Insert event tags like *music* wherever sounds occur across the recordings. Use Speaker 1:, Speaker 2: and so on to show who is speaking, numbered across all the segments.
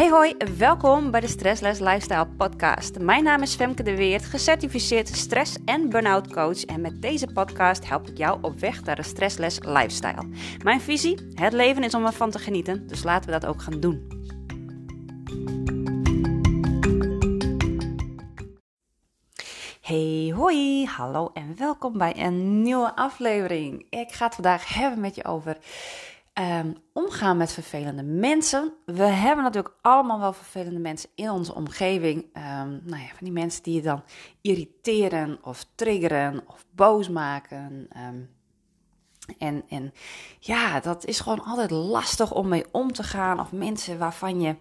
Speaker 1: Hey hoi, welkom bij de Stressless Lifestyle podcast. Mijn naam is Femke de Weert, gecertificeerd stress- en burn-out coach en met deze podcast help ik jou op weg naar een stressless lifestyle. Mijn visie, het leven is om ervan te genieten, dus laten we dat ook gaan doen. Hey hoi, hallo en welkom bij een nieuwe aflevering. Ik ga het vandaag hebben met je over Um, omgaan met vervelende mensen. We hebben natuurlijk allemaal wel vervelende mensen in onze omgeving. Um, nou ja, van die mensen die je dan irriteren of triggeren of boos maken. Um, en, en ja, dat is gewoon altijd lastig om mee om te gaan. Of mensen waarvan je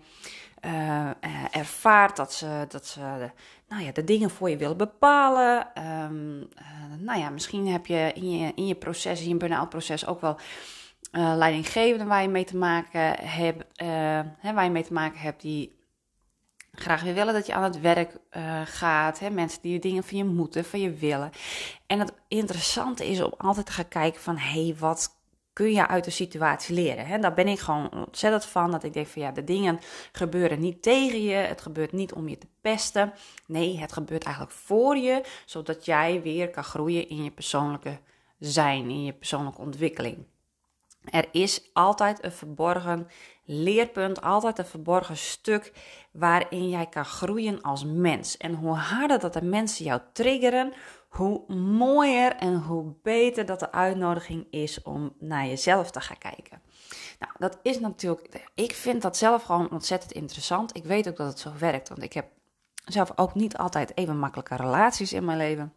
Speaker 1: uh, ervaart dat ze, dat ze de, nou ja, de dingen voor je willen bepalen. Uh, nou ja, misschien heb je in je, in je proces, in je burn-out proces ook wel uh, leidinggevenden waar je mee te maken hebt, uh, hè, waar je mee te maken hebt die graag weer willen dat je aan het werk uh, gaat. Hè, mensen die dingen van je moeten, van je willen. En het interessante is om altijd te gaan kijken van, hé, hey, wat kun je uit de situatie leren? Hè? Daar ben ik gewoon ontzettend van, dat ik denk van, ja, de dingen gebeuren niet tegen je, het gebeurt niet om je te pesten. Nee, het gebeurt eigenlijk voor je, zodat jij weer kan groeien in je persoonlijke zijn, in je persoonlijke ontwikkeling. Er is altijd een verborgen leerpunt, altijd een verborgen stuk waarin jij kan groeien als mens. En hoe harder dat de mensen jou triggeren, hoe mooier en hoe beter dat de uitnodiging is om naar jezelf te gaan kijken. Nou, dat is natuurlijk, ik vind dat zelf gewoon ontzettend interessant. Ik weet ook dat het zo werkt, want ik heb zelf ook niet altijd even makkelijke relaties in mijn leven.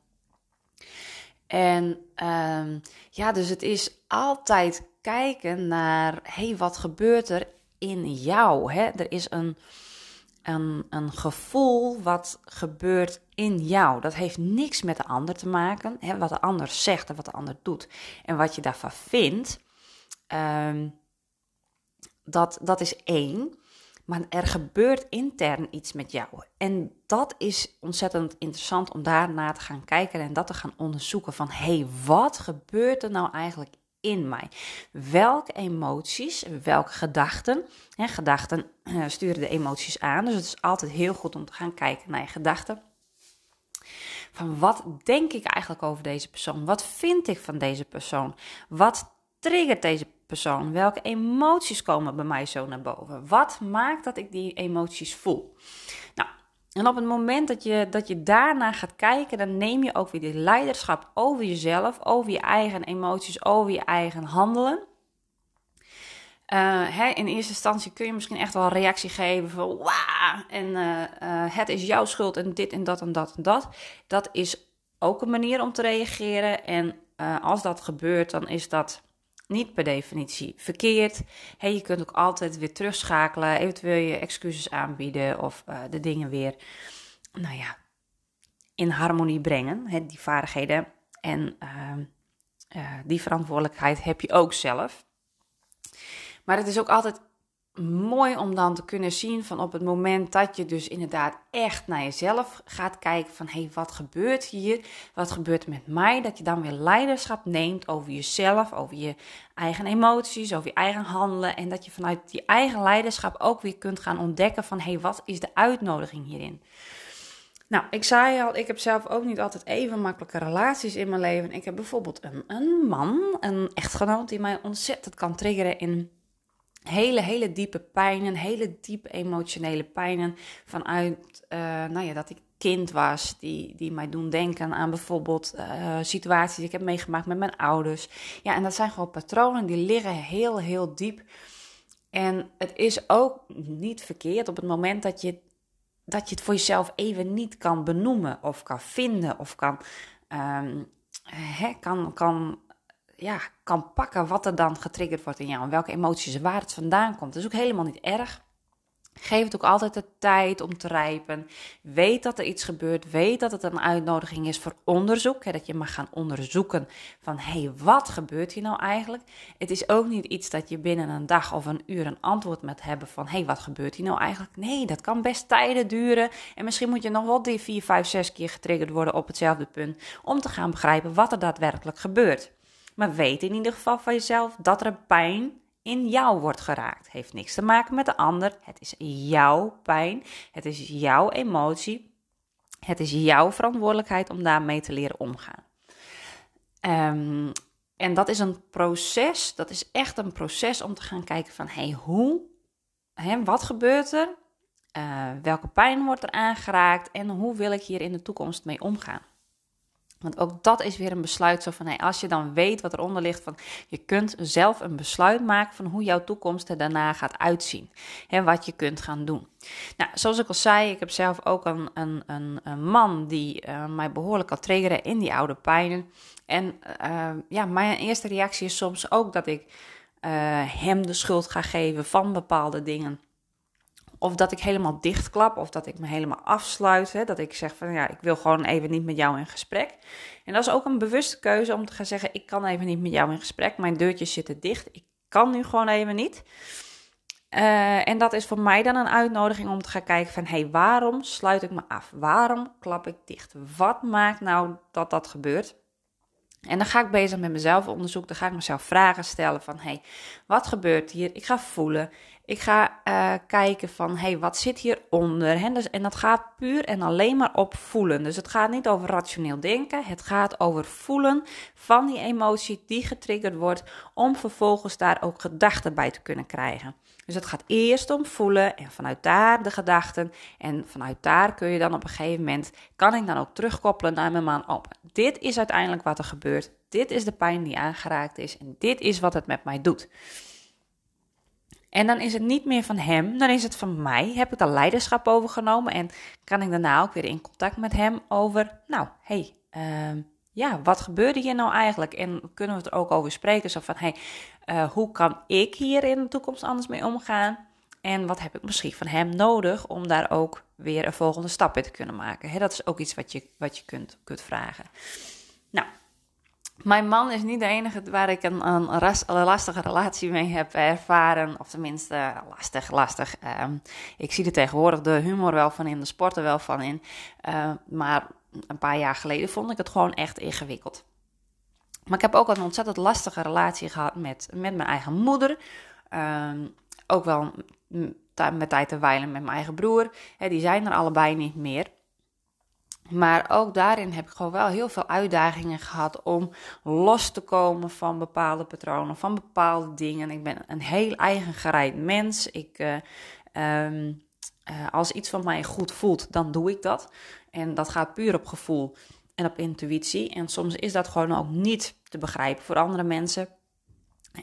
Speaker 1: En um, ja, dus het is altijd kijken naar, hey, wat gebeurt er in jou? Hè? Er is een, een, een gevoel wat gebeurt in jou. Dat heeft niks met de ander te maken. Hè? Wat de ander zegt en wat de ander doet. En wat je daarvan vindt, um, dat, dat is één. Maar er gebeurt intern iets met jou. En dat is ontzettend interessant om daarna te gaan kijken en dat te gaan onderzoeken. Van hé, hey, wat gebeurt er nou eigenlijk in mij? Welke emoties, welke gedachten? Hè, gedachten uh, sturen de emoties aan. Dus het is altijd heel goed om te gaan kijken naar je gedachten. Van wat denk ik eigenlijk over deze persoon? Wat vind ik van deze persoon? Wat triggert deze persoon? Welke emoties komen bij mij zo naar boven? Wat maakt dat ik die emoties voel? Nou, en op het moment dat je, dat je daarna gaat kijken, dan neem je ook weer de leiderschap over jezelf, over je eigen emoties, over je eigen handelen. Uh, hè, in eerste instantie kun je misschien echt wel een reactie geven van wauw, en uh, uh, het is jouw schuld en dit en dat en dat en dat. Dat is ook een manier om te reageren. En als dat gebeurt, dan is dat niet per definitie verkeerd. Hey, je kunt ook altijd weer terugschakelen, eventueel je excuses aanbieden of uh, de dingen weer, nou ja, in harmonie brengen. Hè, die vaardigheden en uh, uh, die verantwoordelijkheid heb je ook zelf. Maar het is ook altijd mooi om dan te kunnen zien van op het moment dat je dus inderdaad echt naar jezelf gaat kijken van hé, hey, wat gebeurt hier? Wat gebeurt er met mij? Dat je dan weer leiderschap neemt over jezelf, over je eigen emoties, over je eigen handelen en dat je vanuit die eigen leiderschap ook weer kunt gaan ontdekken van hé, hey, wat is de uitnodiging hierin? Nou, ik zei al, ik heb zelf ook niet altijd even makkelijke relaties in mijn leven. Ik heb bijvoorbeeld een, een man, een echtgenoot die mij ontzettend kan triggeren in hele, hele diepe pijnen, hele diepe emotionele pijnen vanuit, uh, nou ja, dat ik kind was, die, die mij doen denken aan bijvoorbeeld uh, situaties die ik heb meegemaakt met mijn ouders. Ja, en dat zijn gewoon patronen die liggen heel, heel diep. En het is ook niet verkeerd op het moment dat je, dat je het voor jezelf even niet kan benoemen of kan vinden of kan, hè, kan, kan ja, kan pakken wat er dan getriggerd wordt in jou en welke emoties, waar het vandaan komt. Dat is ook helemaal niet erg. Geef het ook altijd de tijd om te rijpen. Weet dat er iets gebeurt. Weet dat het een uitnodiging is voor onderzoek. Hè, dat je mag gaan onderzoeken van hé, hey, wat gebeurt hier nou eigenlijk? Het is ook niet iets dat je binnen een dag of een uur een antwoord met hebben van hé, hey, wat gebeurt hier nou eigenlijk? Nee, dat kan best tijden duren. En misschien moet je nog wel die vier, vijf, zes keer getriggerd worden op hetzelfde punt om te gaan begrijpen wat er daadwerkelijk gebeurt. Maar weet in ieder geval van jezelf dat er pijn in jou wordt geraakt. Heeft niks te maken met de ander. Het is jouw pijn. Het is jouw emotie. Het is jouw verantwoordelijkheid om daarmee te leren omgaan. Um, en dat is een proces, dat is echt een proces om te gaan kijken van, hey, hoe, hè, wat gebeurt er? Uh, welke pijn wordt er aangeraakt en hoe wil ik hier in de toekomst mee omgaan? Want ook dat is weer een besluit zo van, hey, als je dan weet wat eronder ligt, van je kunt zelf een besluit maken van hoe jouw toekomst er daarna gaat uitzien. En wat je kunt gaan doen. Nou, zoals ik al zei, ik heb zelf ook een, een, een, man die uh, mij behoorlijk kan triggeren in die oude pijnen. En uh, ja, mijn eerste reactie is soms ook dat ik uh, hem de schuld ga geven van bepaalde dingen. Of dat ik helemaal dichtklap, of dat ik me helemaal afsluit. Hè, dat ik zeg van ja, ik wil gewoon even niet met jou in gesprek. En dat is ook een bewuste keuze om te gaan zeggen: ik kan even niet met jou in gesprek. Mijn deurtjes zitten dicht. Ik kan nu gewoon even niet. Uh, en dat is voor mij dan een uitnodiging om te gaan kijken van... hé, hey, waarom sluit ik me af? Waarom klap ik dicht? Wat maakt nou dat dat gebeurt? En dan ga ik bezig met mezelf onderzoeken. Dan ga ik mezelf vragen stellen van... hé, hey, wat gebeurt hier? Ik ga voelen. Ik ga uh, kijken van, hey, wat zit hieronder? Hè? Dus, en dat gaat puur en alleen maar op voelen. Dus het gaat niet over rationeel denken. Het gaat over voelen van die emotie die getriggerd wordt... om vervolgens daar ook gedachten bij te kunnen krijgen. Dus het gaat eerst om voelen en vanuit daar de gedachten. En vanuit daar kun je dan op een gegeven moment, kan ik dan ook terugkoppelen naar mijn man. Oh, dit is uiteindelijk wat er gebeurt. Dit is de pijn die aangeraakt is en dit is wat het met mij doet. En dan is het niet meer van hem, dan is het van mij. Heb ik daar leiderschap over genomen en kan ik daarna ook weer in contact met hem over, nou, hey, uh, ja, wat gebeurde hier nou eigenlijk? En kunnen we het er ook over spreken? Zo van, hey, uh, hoe kan ik hier in de toekomst anders mee omgaan? En wat heb ik misschien van hem nodig om daar ook weer een volgende stap in te kunnen maken? Dat is ook iets wat je, wat je kunt, kunt vragen. Nou, mijn man is niet de enige waar ik een, lastige relatie mee heb ervaren. Of tenminste, lastig, lastig. Uh, ik zie er tegenwoordig de humor wel van in, de sport er wel van in. Uh, maar een paar jaar geleden vond ik het gewoon echt ingewikkeld. Maar ik heb ook een ontzettend lastige relatie gehad met, met mijn eigen moeder. Uh, ook wel met tijd te wijlen met mijn eigen broer. die zijn er allebei niet meer. Maar ook daarin heb ik gewoon wel heel veel uitdagingen gehad om los te komen van bepaalde patronen, van bepaalde dingen. Ik ben een heel eigen gereid mens. Ik, uh, um, uh, als iets van mij goed voelt, dan doe ik dat. En dat gaat puur op gevoel en op intuïtie. En soms is dat gewoon ook niet te begrijpen voor andere mensen.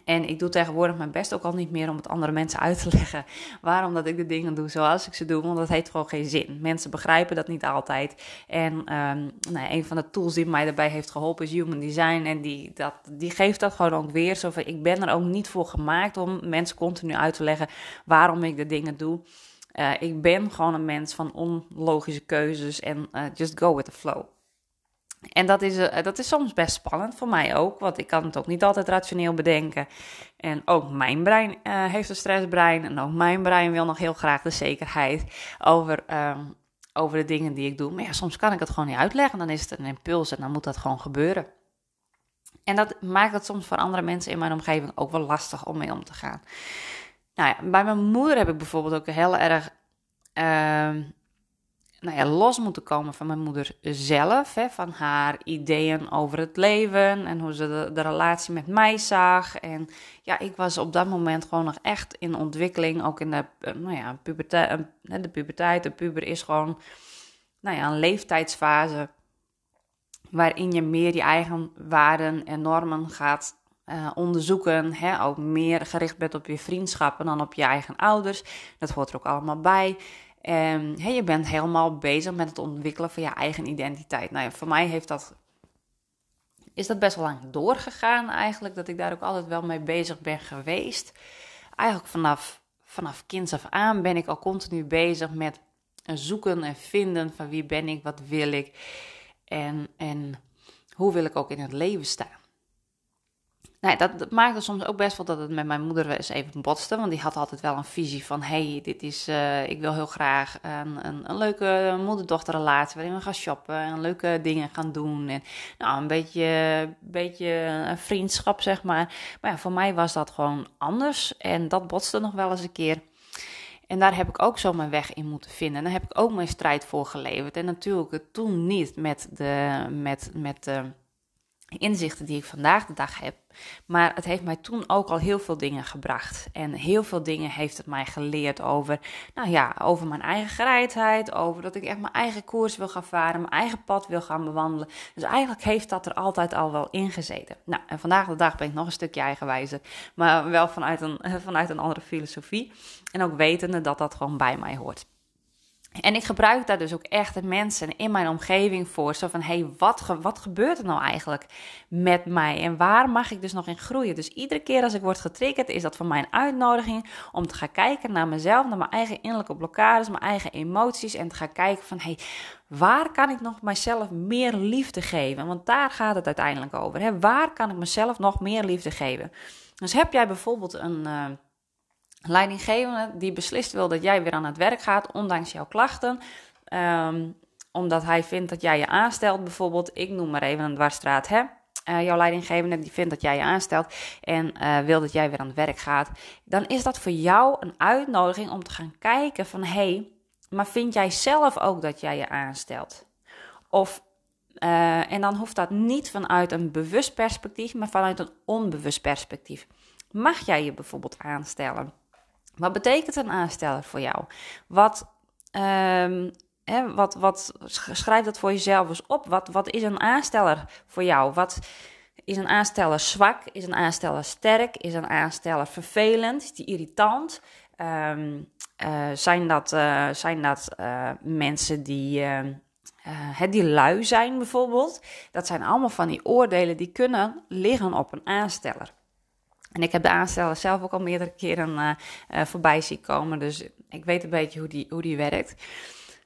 Speaker 1: En ik doe tegenwoordig mijn best ook al niet meer om het andere mensen uit te leggen waarom dat ik de dingen doe zoals ik ze doe, want dat heeft gewoon geen zin. Mensen begrijpen dat niet altijd. En um, nou, een van de tools die mij daarbij heeft geholpen is Human Design. En die, dat, die geeft dat gewoon ook weer. Zo ik ben er ook niet voor gemaakt om mensen continu uit te leggen waarom ik de dingen doe. Uh, ik ben gewoon een mens van onlogische keuzes en uh, just go with the flow. En dat is, uh, dat is soms best spannend voor mij ook, want ik kan het ook niet altijd rationeel bedenken. En ook mijn brein heeft een stressbrein en ook mijn brein wil nog heel graag de zekerheid over, ehm, over de dingen die ik doe. Maar ja, soms kan ik het gewoon niet uitleggen, dan is het een impuls en dan moet dat gewoon gebeuren. En dat maakt het soms voor andere mensen in mijn omgeving ook wel lastig om mee om te gaan. Nou ja, bij mijn moeder heb ik bijvoorbeeld ook heel erg uh, nou ja, los moeten komen van mijn moeder zelf. Hè, van haar ideeën over het leven en hoe ze de, relatie met mij zag. En ja, ik was op dat moment gewoon nog echt in ontwikkeling. Ook in de, uh, nou ja, puberteit, uh, de puberteit. De puber is gewoon nou ja, een leeftijdsfase waarin je meer je eigen waarden en normen gaat uh, onderzoeken. Hè, ook meer gericht bent op je vriendschappen dan op je eigen ouders. Dat hoort er ook allemaal bij. En hè, je bent helemaal bezig met het ontwikkelen van je eigen identiteit. Nou ja, voor mij heeft dat, is dat best wel lang doorgegaan eigenlijk. Dat ik daar ook altijd wel mee bezig ben geweest. Eigenlijk vanaf, vanaf kinds af aan ben ik al continu bezig met zoeken en vinden van wie ben ik, wat wil ik. En, en hoe wil ik ook in het leven staan. Nou, dat, maakte soms ook best wel dat het met mijn moeder eens even botste. Want die had altijd wel een visie van: hey, dit is, uh, ik wil heel graag een, een, een leuke moeder-dochterrelatie. waarin we gaan shoppen en leuke dingen gaan doen. En nou, een beetje, beetje een vriendschap, zeg maar. Maar ja, voor mij was dat gewoon anders. En dat botste nog wel eens een keer. En daar heb ik ook zo mijn weg in moeten vinden. En daar heb ik ook mijn strijd voor geleverd. En natuurlijk toen niet met de. Met, met de inzichten die ik vandaag de dag heb. Maar het heeft mij toen ook al heel veel dingen gebracht. En heel veel dingen heeft het mij geleerd over, nou ja, over mijn eigen gereidheid. Over dat ik echt mijn eigen koers wil gaan varen, mijn eigen pad wil gaan bewandelen. Dus eigenlijk heeft dat er altijd al wel in gezeten. Nou, en vandaag de dag ben ik nog een stukje eigenwijzer. Maar wel vanuit een, *laughs* vanuit een andere filosofie. En ook wetende dat dat gewoon bij mij hoort. En ik gebruik daar dus ook echt de mensen in mijn omgeving voor. Zo van, hé, hey, wat, wat gebeurt er nou eigenlijk met mij? En waar mag ik dus nog in groeien? Dus iedere keer als ik word getriggerd, is dat voor mij een uitnodiging om te gaan kijken naar mezelf, naar mijn eigen innerlijke blokkades, mijn eigen emoties. En te gaan kijken van, hé, hey, waar kan ik nog mijzelf meer liefde geven? Want daar gaat het uiteindelijk over. Hè? Waar kan ik mezelf nog meer liefde geven? Dus heb jij bijvoorbeeld een... Uh, leidinggevende die beslist wil dat jij weer aan het werk gaat, ondanks jouw klachten. Um, omdat hij vindt dat jij je aanstelt, bijvoorbeeld, ik noem maar even een dwarsstraat, hè. Uh, jouw leidinggevende die vindt dat jij je aanstelt en uh, wil dat jij weer aan het werk gaat, dan is dat voor jou een uitnodiging om te gaan kijken van hé, hey, maar vind jij zelf ook dat jij je aanstelt? Of, uh, en dan hoeft dat niet vanuit een bewust perspectief, maar vanuit een onbewust perspectief. Mag jij je bijvoorbeeld aanstellen? Wat betekent een aansteller voor jou? Wat, hè, wat, wat, schrijf dat voor jezelf eens op. Wat, wat is een aansteller voor jou? Wat is een aansteller zwak? Is een aansteller sterk? Is een aansteller vervelend? Is die irritant? Um, uh, zijn dat, uh, zijn dat uh, mensen die, die lui zijn bijvoorbeeld? Dat zijn allemaal van die oordelen die kunnen liggen op een aansteller. En ik heb de aansteller zelf ook al meerdere keren uh, uh, voorbij zien komen. Dus ik weet een beetje hoe die, hoe die werkt.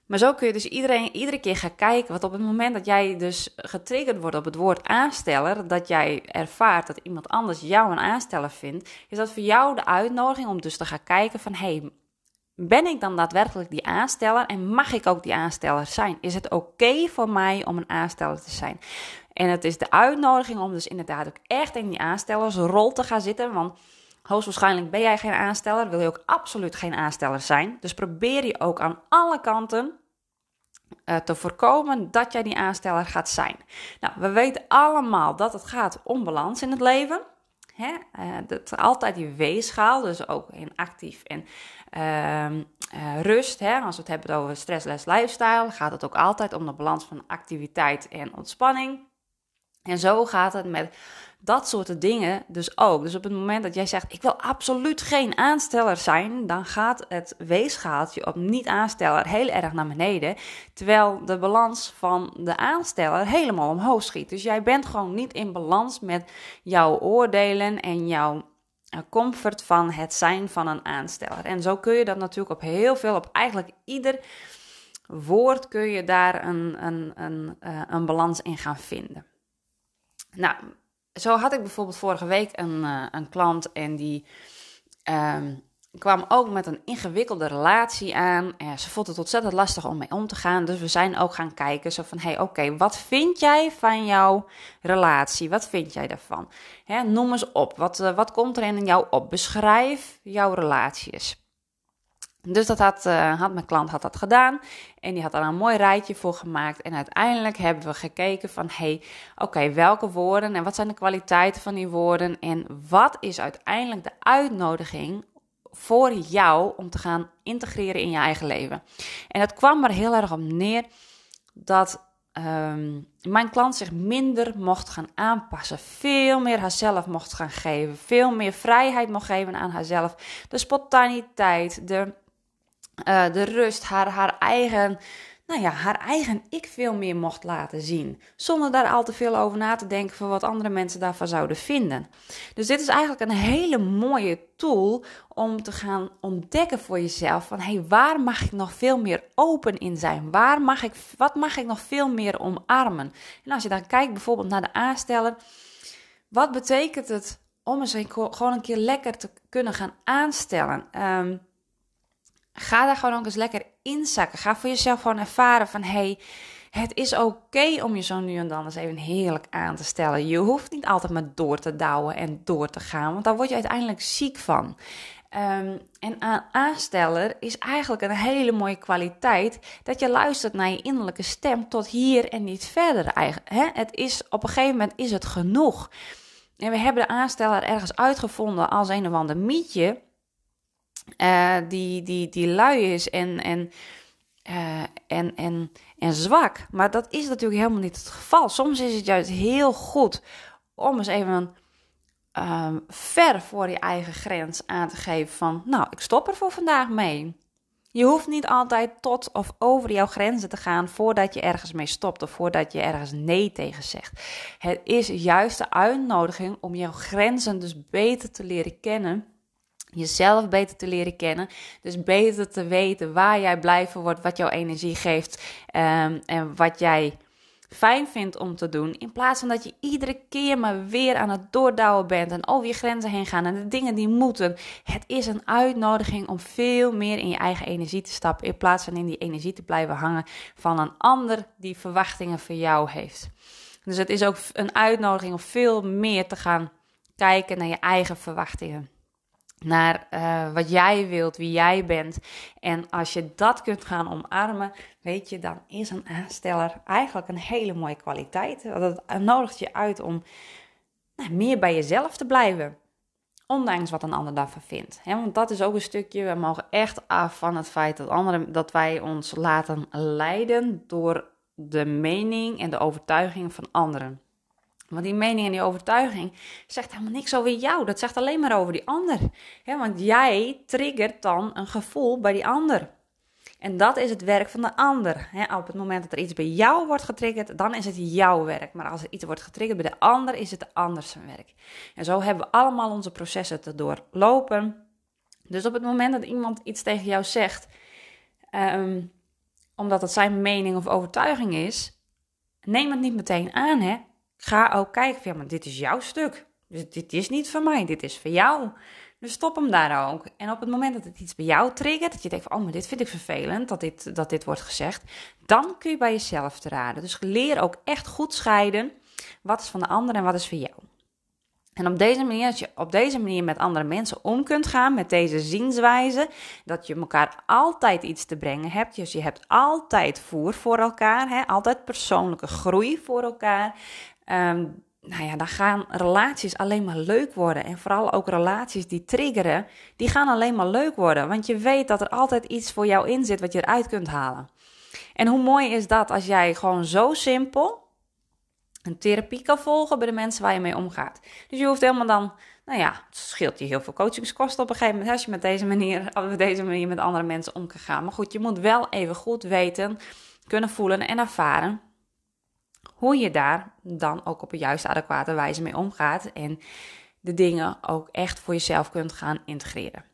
Speaker 1: Maar zo kun je dus iedereen, iedere keer gaan kijken. Want op het moment dat jij dus getriggerd wordt op het woord aansteller, dat jij ervaart dat iemand anders jou een aansteller vindt, is dat voor jou de uitnodiging om dus te gaan kijken van hey, ben ik dan daadwerkelijk die aansteller en mag ik ook die aansteller zijn? Is het oké voor mij om een aansteller te zijn? En het is de uitnodiging om dus inderdaad ook echt in die aanstellersrol te gaan zitten. Want hoogstwaarschijnlijk ben jij geen aansteller, wil je ook absoluut geen aansteller zijn. Dus probeer je ook aan alle kanten uh, te voorkomen dat jij die aansteller gaat zijn. Nou, we weten allemaal dat het gaat om balans in het leven. Hè? Uh, dat altijd die weegschaal, dus ook in actief en uh, uh, rust. Hè? Als we het hebben over stressless lifestyle, gaat het ook altijd om de balans van activiteit en ontspanning. En zo gaat het met dat soort dingen dus ook. Dus op het moment dat jij zegt: Ik wil absoluut geen aansteller zijn, dan gaat het weegschaaltje op niet-aansteller heel erg naar beneden. Terwijl de balans van de aansteller helemaal omhoog schiet. Dus jij bent gewoon niet in balans met jouw oordelen en jouw eh, comfort van het zijn van een aansteller. En zo kun je dat natuurlijk op heel veel, op eigenlijk ieder woord kun je daar een, een, een, eh, een balans in gaan vinden. Nou, zo had ik bijvoorbeeld vorige week een, uh, een klant en die um, kwam ook met een ingewikkelde relatie aan. En ze vond het ontzettend lastig om mee om te gaan. Dus we zijn ook gaan kijken zo van, hé, hey, oké, wat vind jij van jouw relatie? Wat vind jij daarvan? Noem eens op. Wat, uh, wat komt er in jou op? Beschrijf jouw relaties. Dus dat had, uh, had mijn klant had dat gedaan en die had daar een mooi rijtje voor gemaakt. En uiteindelijk hebben we gekeken van, hey, oké, welke woorden en wat zijn de kwaliteiten van die woorden en wat is uiteindelijk de uitnodiging voor jou om te gaan integreren in je eigen leven. En het kwam er heel erg op neer dat um, mijn klant zich minder mocht gaan aanpassen. Veel meer haarzelf mocht gaan geven. Veel meer vrijheid mocht geven aan haarzelf. De spontaniteit, de uh, de rust, haar, haar eigen, nou ja, haar eigen ik veel meer mocht laten zien. Zonder daar al te veel over na te denken van wat andere mensen daarvan zouden vinden. Dus dit is eigenlijk een hele mooie tool om te gaan ontdekken voor jezelf van hey, waar mag ik nog veel meer open in zijn? Waar mag ik, wat mag ik nog veel meer omarmen? En als je dan kijkt bijvoorbeeld naar de aansteller, wat betekent het om eens gewoon een keer lekker te kunnen gaan aanstellen. Ehm, ga daar gewoon ook eens lekker inzakken. Ga voor jezelf gewoon ervaren van hey, het is oké om je zo nu en dan eens even heerlijk aan te stellen. Je hoeft niet altijd maar door te douwen en door te gaan, want daar word je uiteindelijk ziek van. Um, en aan aansteller is eigenlijk een hele mooie kwaliteit dat je luistert naar je innerlijke stem tot hier en niet verder. Hè? Het is, op een gegeven moment is het genoeg. En we hebben de aansteller ergens uitgevonden als een of ander mietje. Uh, die, die, die lui is en, en, uh, en, en, en zwak. Maar dat is natuurlijk helemaal niet het geval. Soms is het juist heel goed om eens even um, ver voor je eigen grens aan te geven van, nou, ik stop er voor vandaag mee. Je hoeft niet altijd tot of over jouw grenzen te gaan voordat je ergens mee stopt of voordat je ergens nee tegen zegt. Het is juist de uitnodiging om jouw grenzen dus beter te leren kennen. Jezelf beter te leren kennen. Dus beter te weten waar jij blij van wordt, wat jouw energie geeft um, en wat jij fijn vindt om te doen. In plaats van dat je iedere keer maar weer aan het doordouwen bent en over je grenzen heen gaan en de dingen die moeten. Het is een uitnodiging om veel meer in je eigen energie te stappen. In plaats van in die energie te blijven hangen van een ander die verwachtingen voor jou heeft. Dus het is ook een uitnodiging om veel meer te gaan kijken naar je eigen verwachtingen naar uh, wat jij wilt, wie jij bent. En als je dat kunt gaan omarmen, weet je, dan is een aansteller eigenlijk een hele mooie kwaliteit. Dat nodigt je uit om nou, meer bij jezelf te blijven. Ondanks wat een ander daarvan vindt. want dat is ook een stukje, we mogen echt af van het feit dat, anderen, dat wij ons laten leiden door de mening en de overtuiging van anderen. Want die mening en die overtuiging zegt helemaal niks over jou. Dat zegt alleen maar over die ander. want jij triggert dan een gevoel bij die ander. En dat is het werk van de ander. op het moment dat er iets bij jou wordt getriggerd, dan is het jouw werk. Maar als er iets wordt getriggerd bij de ander, is het de zijn werk. En zo hebben we allemaal onze processen te doorlopen. Dus op het moment dat iemand iets tegen jou zegt, ehm, omdat het zijn mening of overtuiging is, neem het niet meteen aan. Hè? Ga ook kijken, ja, maar dit is jouw stuk. Dus dit is niet van mij, dit is voor jou. Dus stop hem daar ook. En op het moment dat het iets bij jou triggert, dat je denkt van, oh, maar dit vind ik vervelend, dat dit, dat dit wordt gezegd, dan kun je bij jezelf te raden. Dus leer ook echt goed scheiden, wat is van de ander en wat is voor jou. En op deze manier, als je op deze manier met andere mensen om kunt gaan, met deze zienswijze, dat je elkaar altijd iets te brengen hebt. Dus je hebt altijd voer voor elkaar, hè? altijd persoonlijke groei voor elkaar. Um, nou ja, dan gaan relaties alleen maar leuk worden. En vooral ook relaties die triggeren, die gaan alleen maar leuk worden. Want je weet dat er altijd iets voor jou in zit wat je eruit kunt halen. En hoe mooi is dat als jij gewoon zo simpel een therapie kan volgen bij de mensen waar je mee omgaat. Dus je hoeft helemaal dan, nou ja, het scheelt je heel veel coachingskosten op een gegeven moment als je met deze manier, *laughs* op deze manier met andere mensen om kan gaan. Maar goed, je moet wel even goed weten, kunnen voelen en ervaren hoe je daar dan ook op een juiste, adequate wijze mee omgaat. En de dingen ook echt voor jezelf kunt gaan integreren.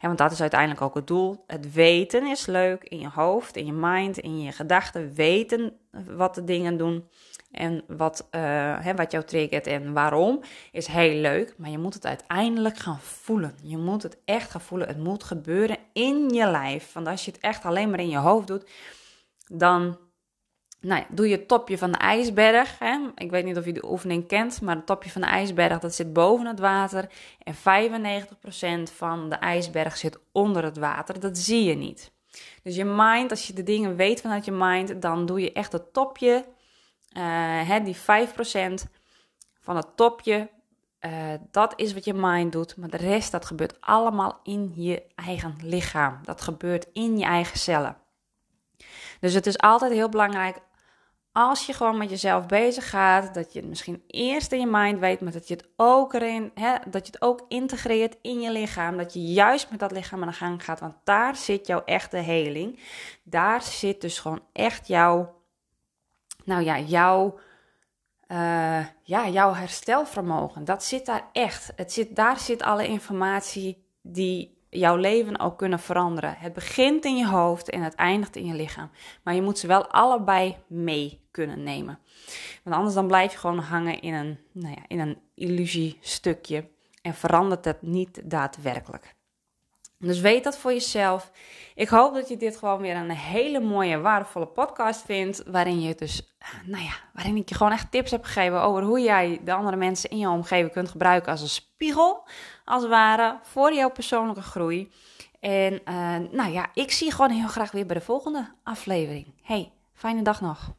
Speaker 1: want dat is uiteindelijk ook het doel. Het weten is leuk in je hoofd, in je mind, in je gedachten. Weten wat de dingen doen en wat, uh, wat jou triggert en waarom is heel leuk. Maar je moet het uiteindelijk gaan voelen. Je moet het echt gaan voelen. Het moet gebeuren in je lijf. Want als je het echt alleen maar in je hoofd doet, dan nou doe je het topje van de ijsberg. Hè? Ik weet niet of je de oefening kent, maar het topje van de ijsberg dat zit boven het water. En 95% van de ijsberg zit onder het water. Dat zie je niet. Dus je mind, als je de dingen weet vanuit je mind, dan doe je echt het topje. Uh, hè, die 5% van het topje, uh, dat is wat je mind doet. Maar de rest, dat gebeurt allemaal in je eigen lichaam. Dat gebeurt in je eigen cellen. Dus het is altijd heel belangrijk als je gewoon met jezelf bezig gaat, dat je het misschien eerst in je mind weet, maar dat je het ook erin, hè, dat je het ook integreert in je lichaam. Dat je juist met dat lichaam aan de gang gaat, want daar zit jouw echte heling. Daar zit dus gewoon echt jouw, nou ja, jouw, uh, ja, jouw herstelvermogen. Dat zit daar echt. Het zit, daar zit alle informatie die jouw leven ook kunnen veranderen. Het begint in je hoofd en het eindigt in je lichaam. Maar je moet ze wel allebei mee kunnen nemen. Want anders dan blijf je gewoon hangen in een, nou ja, in een illusiestukje. en verandert het niet daadwerkelijk. Dus weet dat voor jezelf. Ik hoop dat je dit gewoon weer een hele mooie, waardevolle podcast vindt. Waarin je dus, nou ja, waarin ik je gewoon echt tips heb gegeven over hoe jij de andere mensen in je omgeving kunt gebruiken als een spiegel, als het ware, voor jouw persoonlijke groei. En uh, nou ja, ik zie je gewoon heel graag weer bij de volgende aflevering. Hey, fijne dag nog.